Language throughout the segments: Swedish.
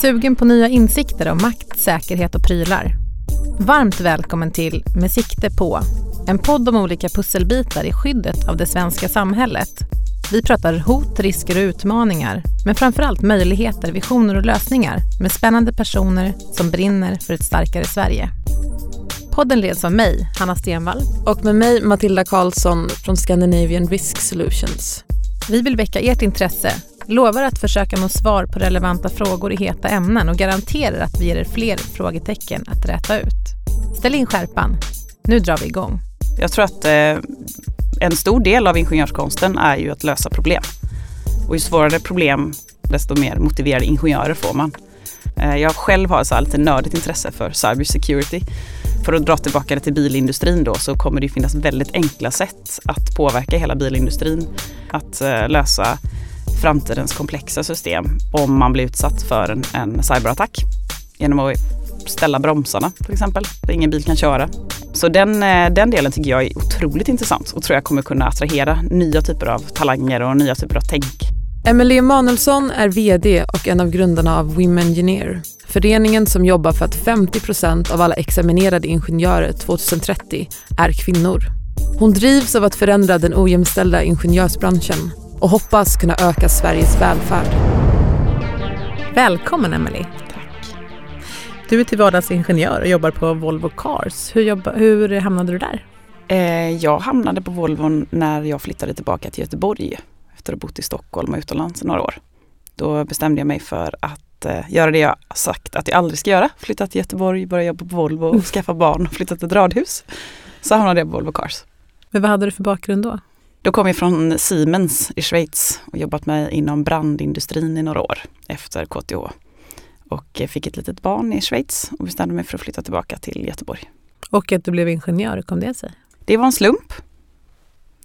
Sugen på nya insikter om makt, säkerhet och prylar? Varmt välkommen till Med sikte på, en podd om olika pusselbitar i skyddet av det svenska samhället. Vi pratar hot, risker och utmaningar, men framförallt möjligheter, visioner och lösningar med spännande personer som brinner för ett starkare Sverige. Podden leds av mig, Hanna Stenvall. Och med mig, Matilda Karlsson från Scandinavian Risk Solutions. Vi vill väcka ert intresse, lovar att försöka nå svar på relevanta frågor i heta ämnen och garanterar att vi ger er fler frågetecken att räta ut. Ställ in skärpan. Nu drar vi igång. Jag tror att eh, en stor del av ingenjörskonsten är ju att lösa problem. Och ju svårare problem, desto mer motiverade ingenjörer får man. Eh, jag själv har så lite nördigt intresse för cyber security. För att dra tillbaka det till bilindustrin då så kommer det finnas väldigt enkla sätt att påverka hela bilindustrin. Att eh, lösa framtidens komplexa system om man blir utsatt för en, en cyberattack. Genom att ställa bromsarna till exempel, så ingen bil kan köra. Så den, eh, den delen tycker jag är otroligt intressant och tror jag kommer kunna attrahera nya typer av talanger och nya typer av tänk. Emelie Emanuelsson är VD och en av grundarna av Women Engineer. Föreningen som jobbar för att 50 procent av alla examinerade ingenjörer 2030 är kvinnor. Hon drivs av att förändra den ojämställda ingenjörsbranschen och hoppas kunna öka Sveriges välfärd. Välkommen Emelie. Tack. Du är till vardags ingenjör och jobbar på Volvo Cars. Hur, jobba, hur hamnade du där? Eh, jag hamnade på Volvo när jag flyttade tillbaka till Göteborg efter att ha bott i Stockholm och utomlands i några år. Då bestämde jag mig för att eh, göra det jag sagt att jag aldrig ska göra. Flytta till Göteborg, börja jobba på Volvo, och skaffa barn och flytta till ett radhus. Så hamnade jag på Volvo Cars. Men vad hade du för bakgrund då? Då kom jag från Siemens i Schweiz och jobbat med inom brandindustrin i några år efter KTH. Och fick ett litet barn i Schweiz och bestämde mig för att flytta tillbaka till Göteborg. Och att du blev ingenjör, hur kom det sig? Det var en slump.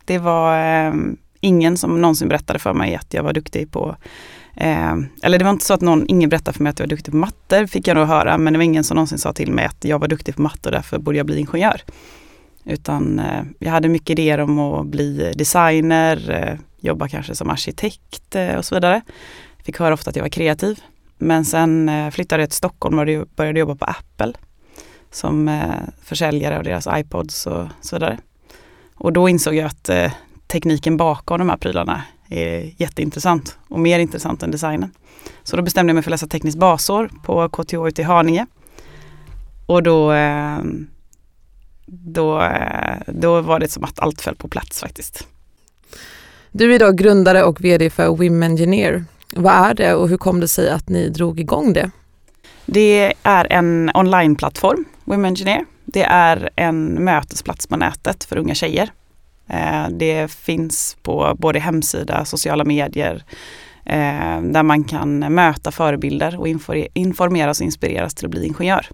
Det var eh, ingen som någonsin berättade för mig att jag var duktig på eh, eller det var inte så att någon, ingen berättade för mig att jag var duktig på matte, fick jag nog höra, men det var ingen som någonsin sa till mig att jag var duktig på matte och därför borde jag bli ingenjör. Utan eh, jag hade mycket idéer om att bli designer, eh, jobba kanske som arkitekt eh, och så vidare. Fick höra ofta att jag var kreativ. Men sen eh, flyttade jag till Stockholm och började jobba på Apple som eh, försäljare av deras iPods och så vidare. Och då insåg jag att eh, tekniken bakom de här prylarna är jätteintressant och mer intressant än designen. Så då bestämde jag mig för att läsa tekniskt basår på KTH ute i Haninge. Och då eh, då, eh, då var det som att allt föll på plats faktiskt. Du är idag grundare och VD för Women Engineer. Vad är det och hur kom det sig att ni drog igång det? Det är en onlineplattform, Women Engineer. Det är en mötesplats på nätet för unga tjejer. Eh, det finns på både hemsida, sociala medier, eh, där man kan möta förebilder och informeras och inspireras till att bli ingenjör.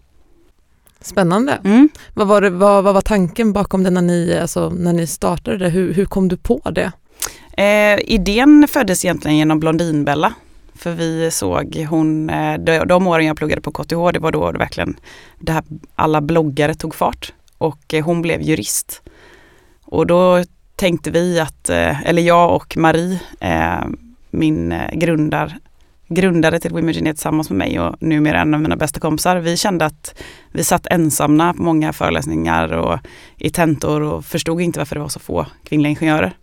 Spännande. Mm. Vad, var det, vad, vad, var tanken bakom det när ni, alltså, när ni startade det? Hur, hur kom du på det? Eh, idén föddes egentligen genom Blondinbella. För vi såg hon, eh, de, de åren jag pluggade på KTH, det var då det verkligen det här, alla bloggare tog fart. Och eh, hon blev jurist. Och då tänkte vi att, eh, eller jag och Marie, min grundar, grundade till Wimogenet tillsammans med mig och numera en av mina bästa kompisar. Vi kände att vi satt ensamma på många föreläsningar och i tentor och förstod inte varför det var så få kvinnliga ingenjörer.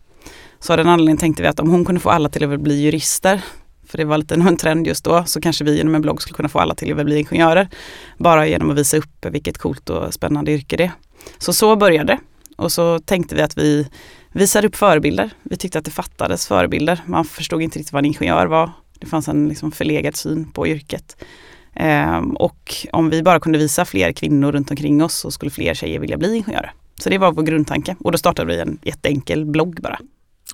Så av den anledningen tänkte vi att om hon kunde få alla till att bli jurister, för det var lite en trend just då, så kanske vi genom en blogg skulle kunna få alla till att bli ingenjörer. Bara genom att visa upp vilket coolt och spännande yrke det är. Så så började det. Och så tänkte vi att vi visade upp förebilder. Vi tyckte att det fattades förebilder. Man förstod inte riktigt vad en ingenjör var det fanns en liksom förlegad syn på yrket. Um, och om vi bara kunde visa fler kvinnor runt omkring oss så skulle fler tjejer vilja bli ingenjörer. Så det var vår grundtanke och då startade vi en jätteenkel blogg bara.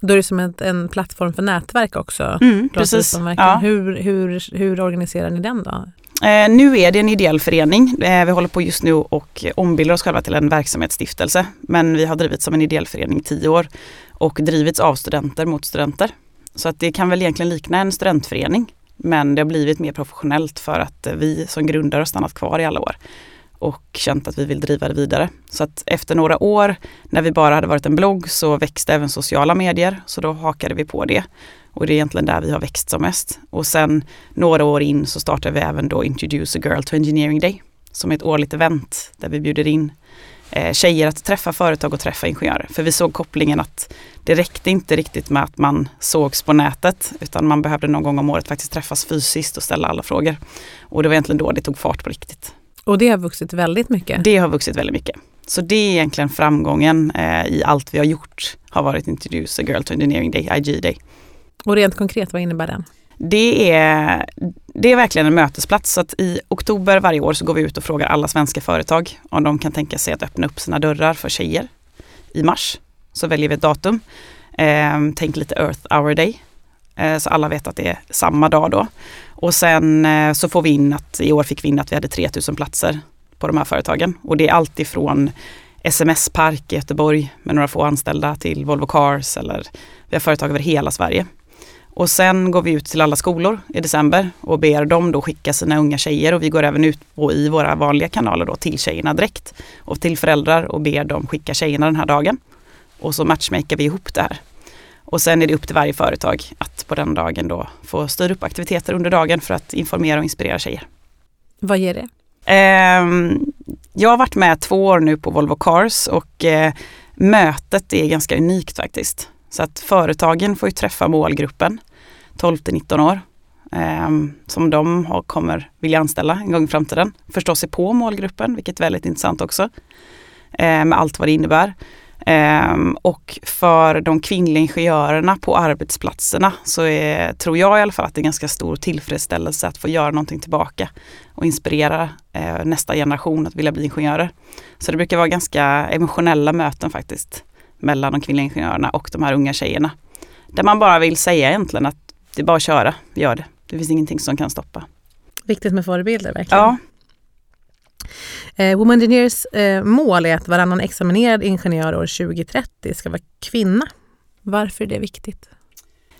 Då är det som ett, en plattform för nätverk också? Mm, precis. Ja. Hur, hur, hur organiserar ni den då? Eh, nu är det en ideell förening. Eh, vi håller på just nu och ombildar oss själva till en verksamhetsstiftelse. Men vi har drivits som en ideell förening i tio år och drivits av studenter mot studenter. Så att det kan väl egentligen likna en studentförening. Men det har blivit mer professionellt för att vi som grundare har stannat kvar i alla år. och känt att vi vill driva det vidare. Så att efter några år när vi bara hade varit en blogg så växte även sociala medier så då hakade vi på det. Och det är egentligen där vi har växt som mest. Och sen några år in så startade vi även då Introduce a Girl to Engineering Day som är ett årligt event där vi bjuder in tjejer att träffa företag och träffa ingenjörer. För vi såg kopplingen att det räckte inte riktigt med att man sågs på nätet utan man behövde någon gång om året faktiskt träffas fysiskt och ställa alla frågor. Och det var egentligen då det tog fart på riktigt. Och det har vuxit väldigt mycket? Det har vuxit väldigt mycket. Så det är egentligen framgången eh, i allt vi har gjort har varit Introduce a Girl to Engineering Day, IG Day. Och rent konkret, vad innebär den? Det är, det är verkligen en mötesplats. Så att I oktober varje år så går vi ut och frågar alla svenska företag om de kan tänka sig att öppna upp sina dörrar för tjejer. I mars så väljer vi ett datum. Eh, tänk lite Earth Hour Day. Eh, så alla vet att det är samma dag då. Och sen eh, så får vi in att i år fick vi in att vi hade 3000 platser på de här företagen. Och det är allt ifrån SMS Park i Göteborg med några få anställda till Volvo Cars eller vi har företag över hela Sverige. Och sen går vi ut till alla skolor i december och ber dem då skicka sina unga tjejer och vi går även ut på, i våra vanliga kanaler då till tjejerna direkt och till föräldrar och ber dem skicka tjejerna den här dagen. Och så matchmakar vi ihop det här. Och sen är det upp till varje företag att på den dagen då få styra upp aktiviteter under dagen för att informera och inspirera tjejer. Vad ger det? Eh, jag har varit med två år nu på Volvo Cars och eh, mötet är ganska unikt faktiskt. Så att företagen får ju träffa målgruppen 12 till 19 år eh, som de har, kommer vilja anställa en gång i framtiden. Förstå sig på målgruppen, vilket är väldigt intressant också. Eh, med allt vad det innebär. Um, och för de kvinnliga ingenjörerna på arbetsplatserna så är, tror jag i alla fall att det är ganska stor tillfredsställelse att få göra någonting tillbaka och inspirera uh, nästa generation att vilja bli ingenjörer. Så det brukar vara ganska emotionella möten faktiskt mellan de kvinnliga ingenjörerna och de här unga tjejerna. Där man bara vill säga egentligen att det är bara att köra, gör det. Det finns ingenting som kan stoppa. Viktigt med förebilder verkligen. Ja, Eh, Women Engineers eh, mål är att varannan examinerad ingenjör år 2030 ska vara kvinna. Varför är det viktigt?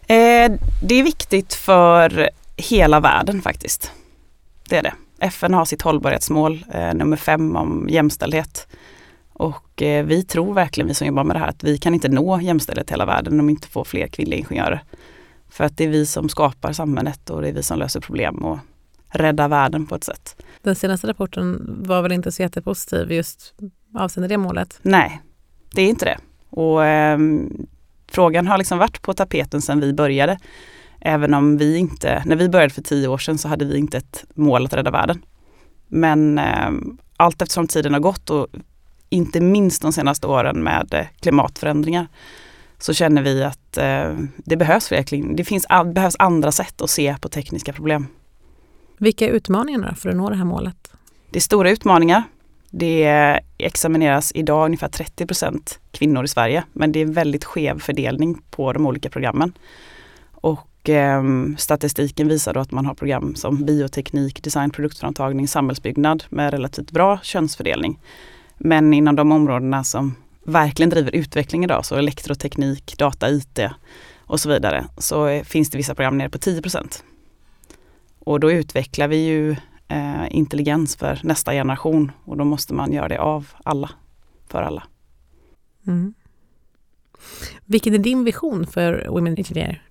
Eh, det är viktigt för hela världen faktiskt. Det är det. FN har sitt hållbarhetsmål eh, nummer fem om jämställdhet. Och eh, vi tror verkligen, vi som jobbar med det här, att vi kan inte nå jämställdhet i hela världen om vi inte får fler kvinnliga ingenjörer. För att det är vi som skapar samhället och det är vi som löser problem och räddar världen på ett sätt. Den senaste rapporten var väl inte så jättepositiv just avseende det målet? Nej, det är inte det. Och eh, frågan har liksom varit på tapeten sedan vi började. Även om vi inte, när vi började för tio år sedan så hade vi inte ett mål att rädda världen. Men eh, allt eftersom tiden har gått och inte minst de senaste åren med eh, klimatförändringar så känner vi att eh, det behövs verkligen, det finns, behövs andra sätt att se på tekniska problem. Vilka är utmaningarna för att nå det här målet? Det är stora utmaningar. Det examineras idag ungefär 30% kvinnor i Sverige men det är väldigt skev fördelning på de olika programmen. Och eh, statistiken visar då att man har program som bioteknik, design, produktframtagning, samhällsbyggnad med relativt bra könsfördelning. Men inom de områdena som verkligen driver utveckling idag, så elektroteknik, data, IT och så vidare, så finns det vissa program nere på 10% och då utvecklar vi ju eh, intelligens för nästa generation och då måste man göra det av alla, för alla. Mm. Vilken är din vision för Women Engineer?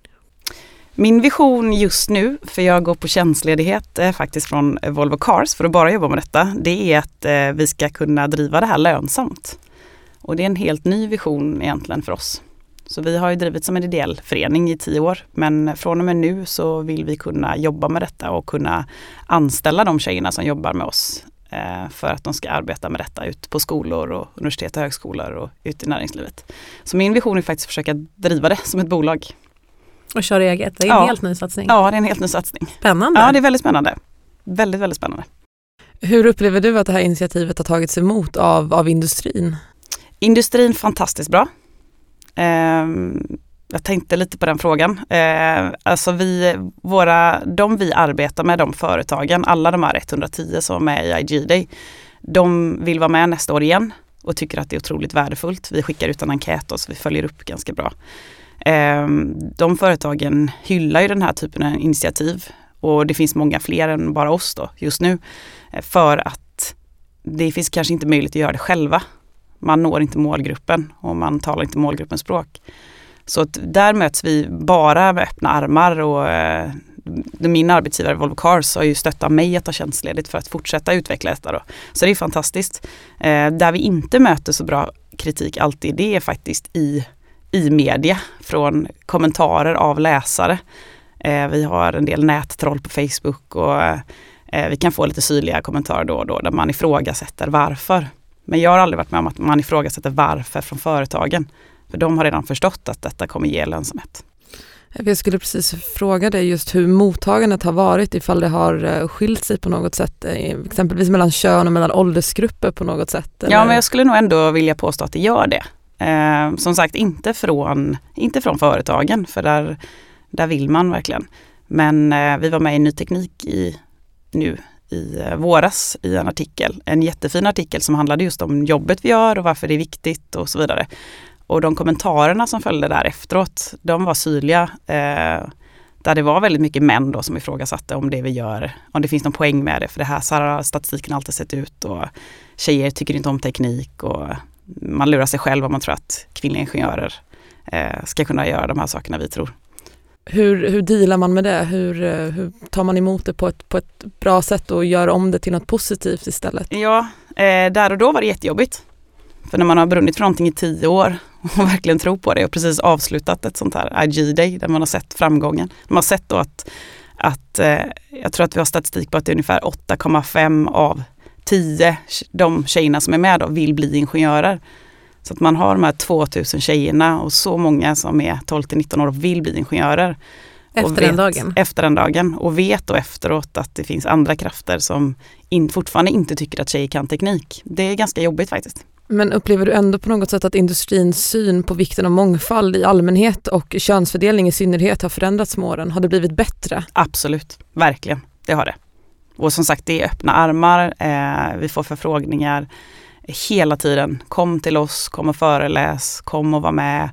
Min vision just nu, för jag går på tjänstledighet eh, faktiskt från Volvo Cars för att bara jobba med detta, det är att eh, vi ska kunna driva det här lönsamt. Och det är en helt ny vision egentligen för oss. Så vi har ju drivit som en ideell förening i tio år men från och med nu så vill vi kunna jobba med detta och kunna anställa de tjejerna som jobbar med oss eh, för att de ska arbeta med detta ut på skolor och universitet och högskolor och ut i näringslivet. Så min vision är faktiskt att försöka driva det som ett bolag. Och köra eget, det är en ja. helt ny satsning. Ja, det är en helt ny satsning. Spännande. Ja, det är väldigt spännande. Väldigt, väldigt spännande. Hur upplever du att det här initiativet har tagits emot av, av industrin? Industrin fantastiskt bra. Um, jag tänkte lite på den frågan. Uh, alltså vi, våra, de vi arbetar med, de företagen, alla de här 110 som är med i IG Day, de vill vara med nästa år igen och tycker att det är otroligt värdefullt. Vi skickar ut en enkät och så vi följer upp ganska bra. Ehm, de företagen hyllar ju den här typen av initiativ och det finns många fler än bara oss då just nu eh, för att det finns kanske inte möjlighet att göra det själva. Man når inte målgruppen och man talar inte målgruppens språk. Så att där möts vi bara med öppna armar och eh, min arbetsgivare Volvo Cars har ju stöttat mig att ta tjänstledigt för att fortsätta utveckla detta. Då. Så det är fantastiskt. Eh, där vi inte möter så bra kritik alltid, det är faktiskt i, i media från kommentarer av läsare. Eh, vi har en del nättroll på Facebook och eh, vi kan få lite syrliga kommentarer då och då där man ifrågasätter varför. Men jag har aldrig varit med om att man ifrågasätter varför från företagen. För de har redan förstått att detta kommer ge lönsamhet. Jag skulle precis fråga dig just hur mottagandet har varit ifall det har eh, skilt sig på något sätt, exempelvis mellan kön och mellan åldersgrupper på något sätt? Eller? Ja, men jag skulle nog ändå vilja påstå att det gör det. Eh, som sagt, inte från, inte från företagen, för där, där vill man verkligen. Men eh, vi var med i Ny Teknik i, nu i eh, våras i en artikel, en jättefin artikel som handlade just om jobbet vi gör och varför det är viktigt och så vidare. Och de kommentarerna som följde där efteråt, de var syrliga. Eh, där det var väldigt mycket män då som ifrågasatte om det vi gör, om det finns någon poäng med det. För det här så har statistiken alltid sett ut och tjejer tycker inte om teknik och man lurar sig själv om man tror att kvinnliga ingenjörer eh, ska kunna göra de här sakerna vi tror. Hur, hur dealar man med det? Hur, eh, hur tar man emot det på ett, på ett bra sätt och gör om det till något positivt istället? Ja, eh, där och då var det jättejobbigt. För när man har brunnit för någonting i tio år och verkligen tror på det och precis avslutat ett sånt här IG-day där man har sett framgången. Man har sett då att, att eh, jag tror att vi har statistik på att det är ungefär 8,5 av 10 de tjejerna som är med då vill bli ingenjörer. Så att man har de här 2000 tjejerna och så många som är 12 till 19 år och vill bli ingenjörer. Efter vet, den dagen? Efter den dagen och vet då efteråt att det finns andra krafter som in, fortfarande inte tycker att tjejer kan teknik. Det är ganska jobbigt faktiskt. Men upplever du ändå på något sätt att industrins syn på vikten av mångfald i allmänhet och könsfördelning i synnerhet har förändrats med åren? Har det blivit bättre? Absolut, verkligen. Det har det. Och som sagt, det är öppna armar. Eh, vi får förfrågningar hela tiden. Kom till oss, kom och föreläs, kom och var med.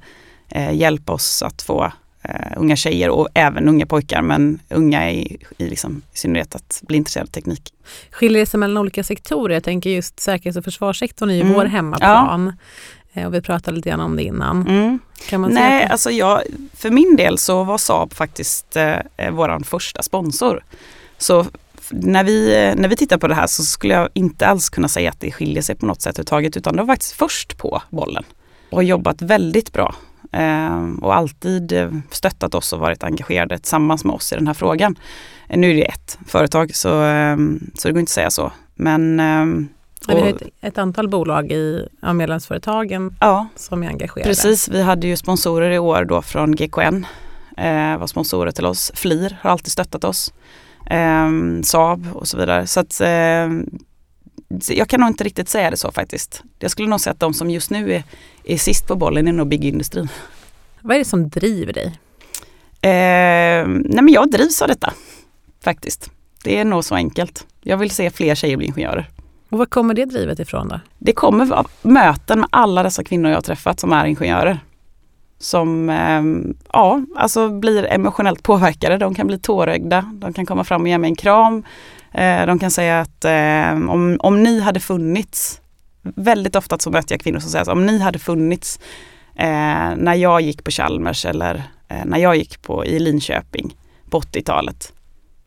Eh, hjälp oss att få eh, unga tjejer och även unga pojkar, men unga i, i, liksom, i synnerhet att bli intresserade av teknik. Skiljer det sig mellan olika sektorer? Jag tänker just säkerhets och försvarssektorn är ju mm. vår hemmaplan. Ja. Eh, och vi pratade lite grann om det innan. Mm. Kan man Nej, säga alltså jag, för min del så var Saab faktiskt eh, eh vår första sponsor. Så när vi, när vi tittar på det här så skulle jag inte alls kunna säga att det skiljer sig på något sätt överhuvudtaget utan det var faktiskt först på bollen och har jobbat väldigt bra eh, och alltid stöttat oss och varit engagerade tillsammans med oss i den här frågan. Eh, nu är det ett företag så, eh, så det går inte att säga så. Men och, vi har ett, ett, antal bolag i ja, medlemsföretagen ja, som är engagerade. Precis, vi hade ju sponsorer i år då från GKN. Eh, var sponsorer till oss. FLIR har alltid stöttat oss. Eh, Saab och så vidare. Så att, eh, jag kan nog inte riktigt säga det så faktiskt. Jag skulle nog säga att de som just nu är, är sist på bollen är nog byggindustrin. Vad är det som driver dig? Eh, nej men jag drivs av detta faktiskt. Det är nog så enkelt. Jag vill se fler tjejer bli ingenjörer. Och var kommer det drivet ifrån då? Det kommer av möten med alla dessa kvinnor jag har träffat som är ingenjörer. Som eh, ja, alltså blir emotionellt påverkade. De kan bli tårögda. De kan komma fram och ge mig en kram. Eh, de kan säga att eh, om, om ni hade funnits, väldigt ofta så möter jag kvinnor som säger att om ni hade funnits eh, när jag gick på Chalmers eller eh, när jag gick på, i Linköping på 80-talet.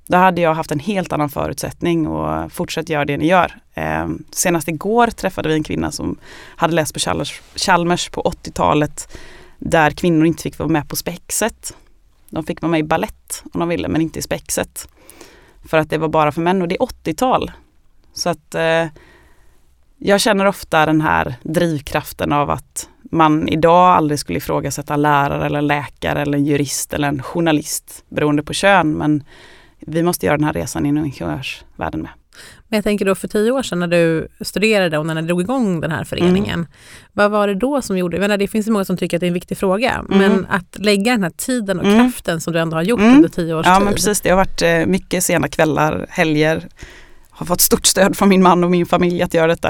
Då hade jag haft en helt annan förutsättning och fortsätt göra det ni gör. Ehm, senast igår träffade vi en kvinna som hade läst på Chalmers, Chalmers på 80-talet där kvinnor inte fick vara med på spexet. De fick vara med i ballett om de ville men inte i spexet. För att det var bara för män och det är 80-tal. Så att eh, jag känner ofta den här drivkraften av att man idag aldrig skulle ifrågasätta lärare eller läkare eller en jurist eller en journalist beroende på kön. Men vi måste göra den här resan inom ingenjörsvärlden med. Men jag tänker då för tio år sedan när du studerade och när du drog igång den här föreningen. Mm. Vad var det då som gjorde, jag menar, det finns ju många som tycker att det är en viktig fråga, mm. men att lägga den här tiden och mm. kraften som du ändå har gjort mm. under tio års ja, tid. Ja men precis, det har varit eh, mycket sena kvällar, helger. Har fått stort stöd från min man och min familj att göra detta.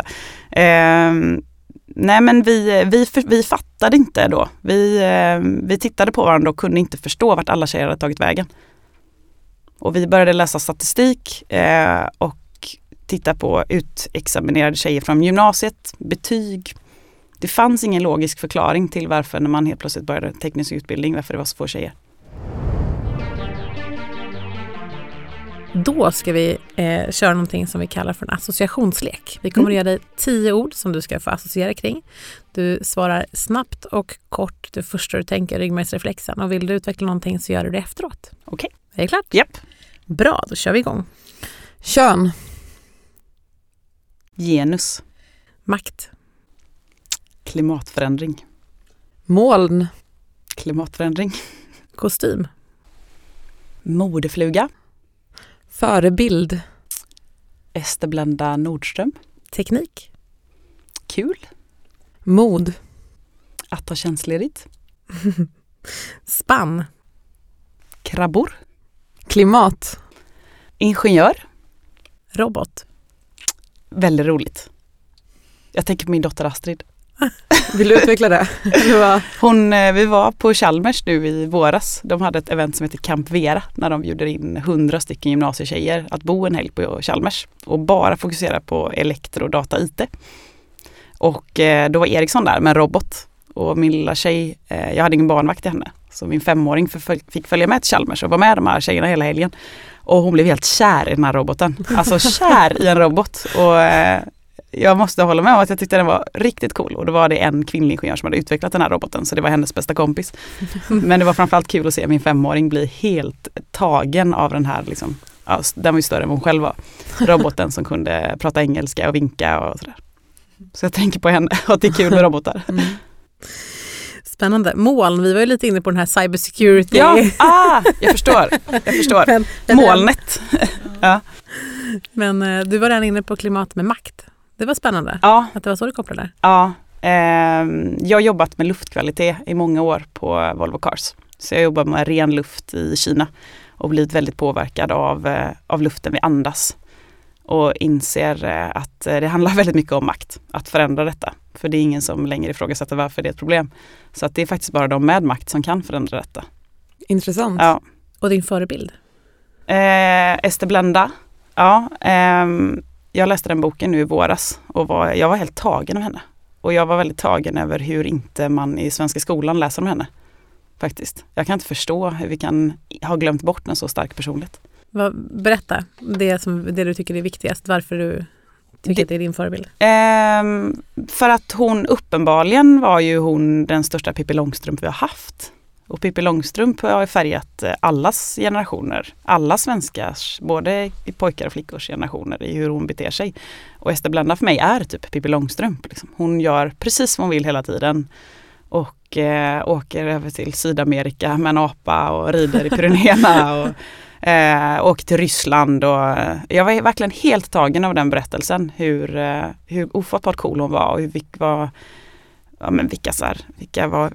Eh, nej men vi, vi, vi fattade inte då. Vi, eh, vi tittade på varandra och kunde inte förstå vart alla tjejer hade tagit vägen. Och vi började läsa statistik eh, och titta på utexaminerade tjejer från gymnasiet, betyg. Det fanns ingen logisk förklaring till varför när man helt plötsligt började teknisk utbildning, varför det var så få tjejer. Då ska vi eh, köra någonting som vi kallar för en associationslek. Vi kommer mm. att ge dig tio ord som du ska få associera kring. Du svarar snabbt och kort det första du tänker, ryggmärgsreflexen. Och vill du utveckla någonting så gör du det efteråt. Okej. Okay. Är det klart? Japp. Yep. Bra, då kör vi igång. Kön. Genus. Makt. Klimatförändring. Moln. Klimatförändring. Kostym. Modefluga. Förebild. Ester Blenda Nordström. Teknik. Kul. Mod. Att ta tjänstledigt. Spann. Krabbor. Klimat. Ingenjör. Robot. Väldigt roligt. Jag tänker på min dotter Astrid. Vill du utveckla det? Hon, eh, vi var på Chalmers nu i våras. De hade ett event som heter Camp Vera när de bjuder in hundra stycken gymnasietjejer att bo en helg på Chalmers och bara fokusera på elektro, data, IT. Och eh, då var Eriksson där med en robot och min lilla tjej, eh, jag hade ingen barnvakt till henne, så min femåring fick följa med till Chalmers och vara med de här tjejerna hela helgen. Och hon blev helt kär i den här roboten. Alltså kär i en robot. Och eh, jag måste hålla med om att jag tyckte den var riktigt cool och då var det en kvinnlig ingenjör som hade utvecklat den här roboten så det var hennes bästa kompis. Men det var framförallt kul att se min femåring bli helt tagen av den här, liksom, ja, den var ju större än vad hon själv var, roboten som kunde prata engelska och vinka och sådär. Så jag tänker på henne och att det är kul med robotar. Mm. Spännande. Moln, vi var ju lite inne på den här cybersecurity. Ja, ah, jag förstår. Jag förstår. Men, Molnet. ja. Men eh, du var redan inne på klimat med makt. Det var spännande ja. att det var så du kopplade. Ja. Eh, jag har jobbat med luftkvalitet i många år på Volvo Cars. Så jag jobbar med ren luft i Kina och blivit väldigt påverkad av, eh, av luften vi andas. Och inser eh, att det handlar väldigt mycket om makt, att förändra detta. För det är ingen som längre ifrågasätter varför det är ett problem. Så att det är faktiskt bara de med makt som kan förändra detta. Intressant. Ja. Och din förebild? Eh, Ester Blenda. Ja, eh, jag läste den boken nu i våras och var, jag var helt tagen av henne. Och jag var väldigt tagen över hur inte man i svenska skolan läser om henne. Faktiskt. Jag kan inte förstå hur vi kan ha glömt bort en så stark personlighet. Berätta det, som, det du tycker är viktigast, varför du tycker det, att det är din förebild. Eh, för att hon uppenbarligen var ju hon den största Pippi Långstrump vi har haft. Och Pippi Långstrump har färgat eh, allas generationer, alla svenskars, både pojkar och flickors generationer i hur hon beter sig. Och Ester Blenda för mig är typ Pippi Långstrump. Liksom. Hon gör precis vad hon vill hela tiden. Och eh, åker över till Sydamerika med en apa och rider i Pyrenéerna. eh, åker till Ryssland och eh, jag var verkligen helt tagen av den berättelsen. Hur, eh, hur ofattbart cool hon var och hur, vilka, ja, men vilka, så här, vilka var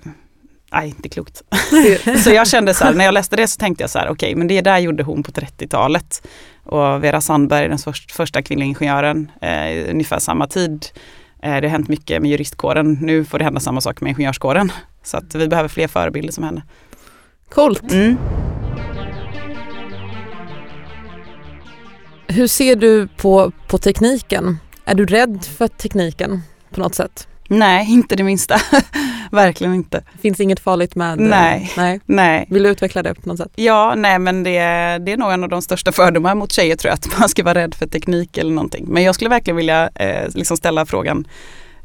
Nej, inte klokt. så jag kände så här, när jag läste det så tänkte jag så här, okej, okay, men det där gjorde hon på 30-talet. Och Vera Sandberg, den första kvinnliga ingenjören, eh, ungefär samma tid. Eh, det har hänt mycket med juristkåren. Nu får det hända samma sak med ingenjörskåren. Så att vi behöver fler förebilder som henne. Coolt. Mm. Hur ser du på, på tekniken? Är du rädd för tekniken på något sätt? Nej, inte det minsta. Verkligen inte. Finns inget farligt med nej. nej. nej. Vill du utveckla det på något sätt? Ja, nej men det, det är nog en av de största fördomarna mot tjejer tror jag, att man ska vara rädd för teknik eller någonting. Men jag skulle verkligen vilja eh, liksom ställa frågan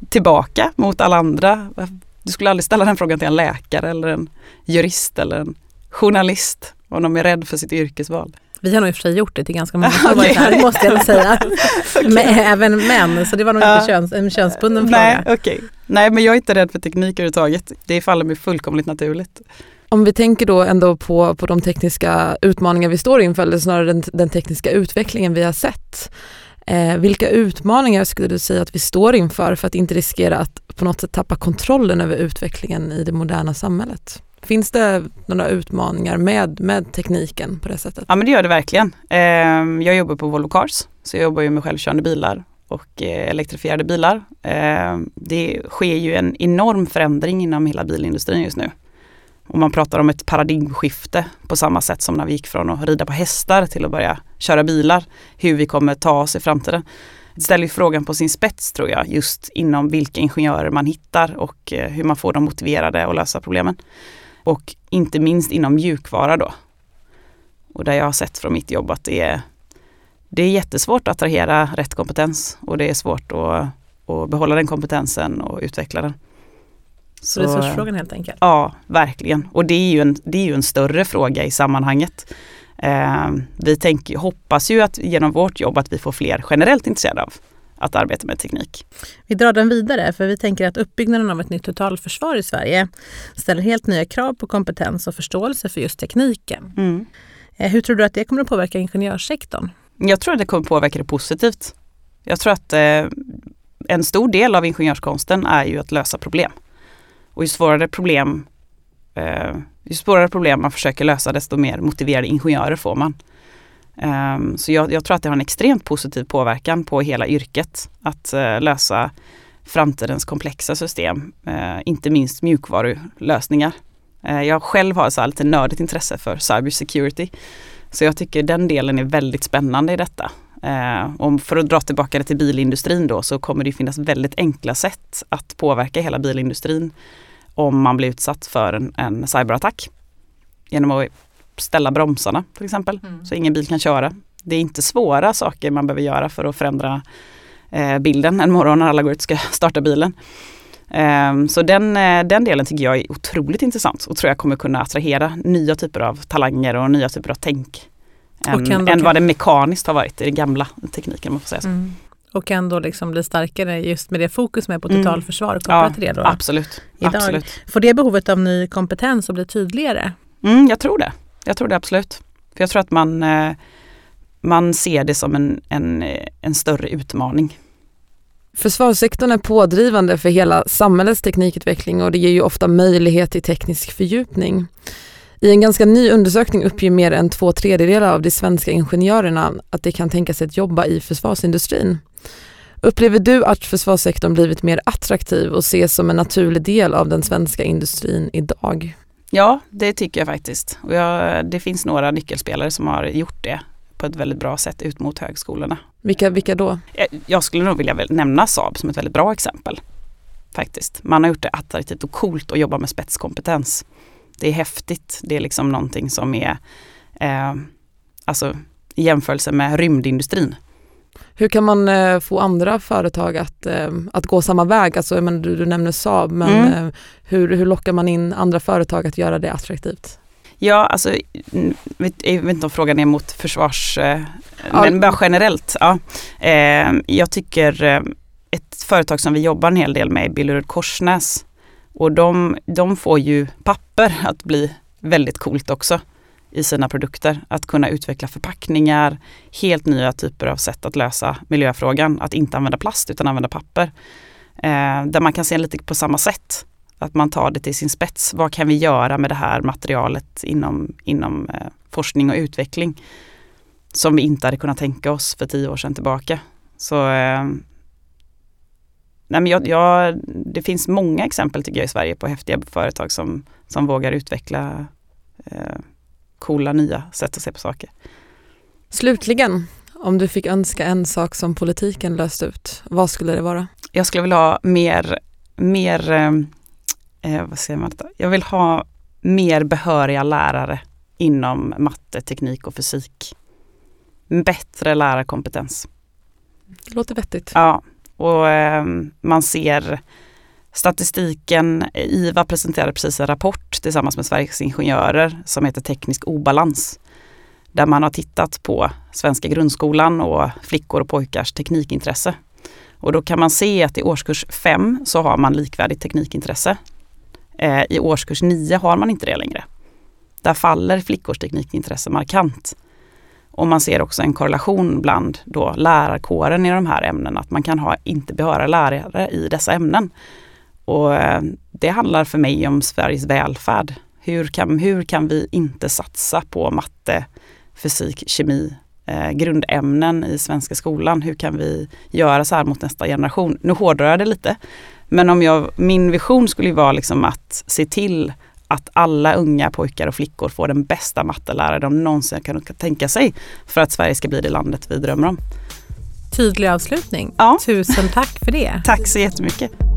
tillbaka mot alla andra. Du skulle aldrig ställa den frågan till en läkare eller en jurist eller en journalist om de är rädd för sitt yrkesval. Vi har nog i och för sig gjort det till ganska många som okay. här, måste jag säga. okay. Men även män, så det var nog inte köns, en könsbunden Nej, fråga. Okay. Nej, men jag är inte rädd för teknik överhuvudtaget. Det faller mig fullkomligt naturligt. Om vi tänker då ändå på, på de tekniska utmaningar vi står inför, eller snarare den, den tekniska utvecklingen vi har sett. Eh, vilka utmaningar skulle du säga att vi står inför för att inte riskera att på något sätt tappa kontrollen över utvecklingen i det moderna samhället? Finns det några utmaningar med, med tekniken på det sättet? Ja men det gör det verkligen. Ehm, jag jobbar på Volvo Cars, så jag jobbar ju med självkörande bilar och eh, elektrifierade bilar. Ehm, det sker ju en enorm förändring inom hela bilindustrin just nu. Och man pratar om ett paradigmskifte på samma sätt som när vi gick från att rida på hästar till att börja köra bilar, hur vi kommer ta oss i framtiden. Det ställer frågan på sin spets tror jag, just inom vilka ingenjörer man hittar och eh, hur man får dem motiverade att lösa problemen. Och inte minst inom mjukvara då. Och där jag har sett från mitt jobb att det är, det är jättesvårt att attrahera rätt kompetens och det är svårt att, att behålla den kompetensen och utveckla den. Så, resursfrågan helt enkelt? Ja, verkligen. Och det är ju en, det är ju en större fråga i sammanhanget. Eh, vi tänk, hoppas ju att genom vårt jobb att vi får fler generellt intresserade av att arbeta med teknik. Vi drar den vidare för vi tänker att uppbyggnaden av ett nytt totalförsvar i Sverige ställer helt nya krav på kompetens och förståelse för just tekniken. Mm. Eh, hur tror du att det kommer att påverka ingenjörssektorn? Jag tror att det kommer påverka det positivt. Jag tror att eh, en stor del av ingenjörskonsten är ju att lösa problem. Och ju svårare problem, eh, ju svårare problem man försöker lösa desto mer motiverade ingenjörer får man. Um, så jag, jag, tror att det har en extremt positiv påverkan på hela yrket att uh, lösa framtidens komplexa system, uh, inte minst mjukvarulösningar. Uh, jag själv har så lite nördigt intresse för cybersecurity. Så jag tycker den delen är väldigt spännande i detta. och för att dra tillbaka det till bilindustrin då så kommer det finnas väldigt enkla sätt att påverka hela bilindustrin om man blir utsatt för en, en cyberattack. Genom att ställa bromsarna till exempel, mm. så ingen bil kan köra. Det är inte svåra saker man behöver göra för att förändra eh, bilden en morgon när alla går ut och ska starta bilen. Um, så den, eh, den delen tycker jag är otroligt intressant och tror jag kommer kunna attrahera nya typer av talanger och nya typer av tänk. Än, än vad det mekaniskt har varit i den gamla tekniken. Man får säga så. Mm. Och kan då liksom bli starkare just med det fokus med på mm. totalförsvar mm. kopplat ja, till det då? Absolut. Idag. absolut. Får det behovet av ny kompetens att bli tydligare? Mm, jag tror det. Jag tror det absolut. För jag tror att man, eh, man ser det som en, en, eh, en större utmaning. Försvarssektorn är pådrivande för hela samhällets teknikutveckling och det ger ju ofta möjlighet till teknisk fördjupning. I en ganska ny undersökning uppger mer än två tredjedelar av de svenska ingenjörerna att de kan tänka sig att jobba i försvarsindustrin. Upplever du att försvarssektorn blivit mer attraktiv och ses som en naturlig del av den svenska industrin idag? Ja, det tycker jag faktiskt. Och jag, det finns några nyckelspelare som har gjort det på ett väldigt bra sätt ut mot högskolorna. Vilka, vilka då? Jag skulle nog vilja nämna Saab som ett väldigt bra exempel. Faktiskt. Man har gjort det attraktivt och coolt att jobba med spetskompetens. Det är häftigt. Det är liksom någonting som är eh, alltså i jämförelse med rymdindustrin hur kan man eh, få andra företag att, eh, att gå samma väg? Alltså, men du, du nämner Saab, men mm. eh, hur, hur lockar man in andra företag att göra det attraktivt? Ja, alltså, jag vet inte om frågan är mot försvars... Eh, ja. Men bara generellt. Ja. Eh, jag tycker eh, ett företag som vi jobbar en hel del med är Billerud Korsnäs. Och de, de får ju papper att bli väldigt coolt också i sina produkter. Att kunna utveckla förpackningar, helt nya typer av sätt att lösa miljöfrågan. Att inte använda plast utan använda papper. Eh, där man kan se lite på samma sätt. Att man tar det till sin spets. Vad kan vi göra med det här materialet inom, inom eh, forskning och utveckling? Som vi inte hade kunnat tänka oss för tio år sedan tillbaka. Så eh, Nej, men jag, jag, det finns många exempel tycker jag i Sverige på häftiga företag som, som vågar utveckla eh, coola nya sätt att se på saker. Slutligen, om du fick önska en sak som politiken löst ut, vad skulle det vara? Jag skulle vilja ha mer, mer eh, eh vad säger man? Jag vill ha mer behöriga lärare inom matte, teknik och fysik. Bättre lärarkompetens. Det låter vettigt. Ja, och eh, man ser Statistiken, eh, IVA presenterade precis en rapport tillsammans med Sveriges Ingenjörer som heter Teknisk obalans. Där man har tittat på svenska grundskolan och flickor och pojkars teknikintresse. Och då kan man se att i årskurs 5 så har man likvärdigt teknikintresse. Eh, I årskurs 9 har man inte det längre. Där faller flickors teknikintresse markant. Och man ser också en korrelation bland då lärarkåren i de här ämnena, att man kan ha inte behöriga lärare i dessa ämnen. Och eh, det handlar för mig om Sveriges välfärd. Hur kan, hur kan vi inte satsa på matte, fysik, kemi, eh, grundämnen i svenska skolan? Hur kan vi göra så här mot nästa generation? Nu hårdrar jag det lite. Men om jag, min vision skulle vara liksom att se till att alla unga pojkar och flickor får den bästa mattelärare de någonsin kan tänka sig för att Sverige ska bli det landet vi drömmer om. Tydlig avslutning. Ja. Tusen tack för det. Tack så jättemycket.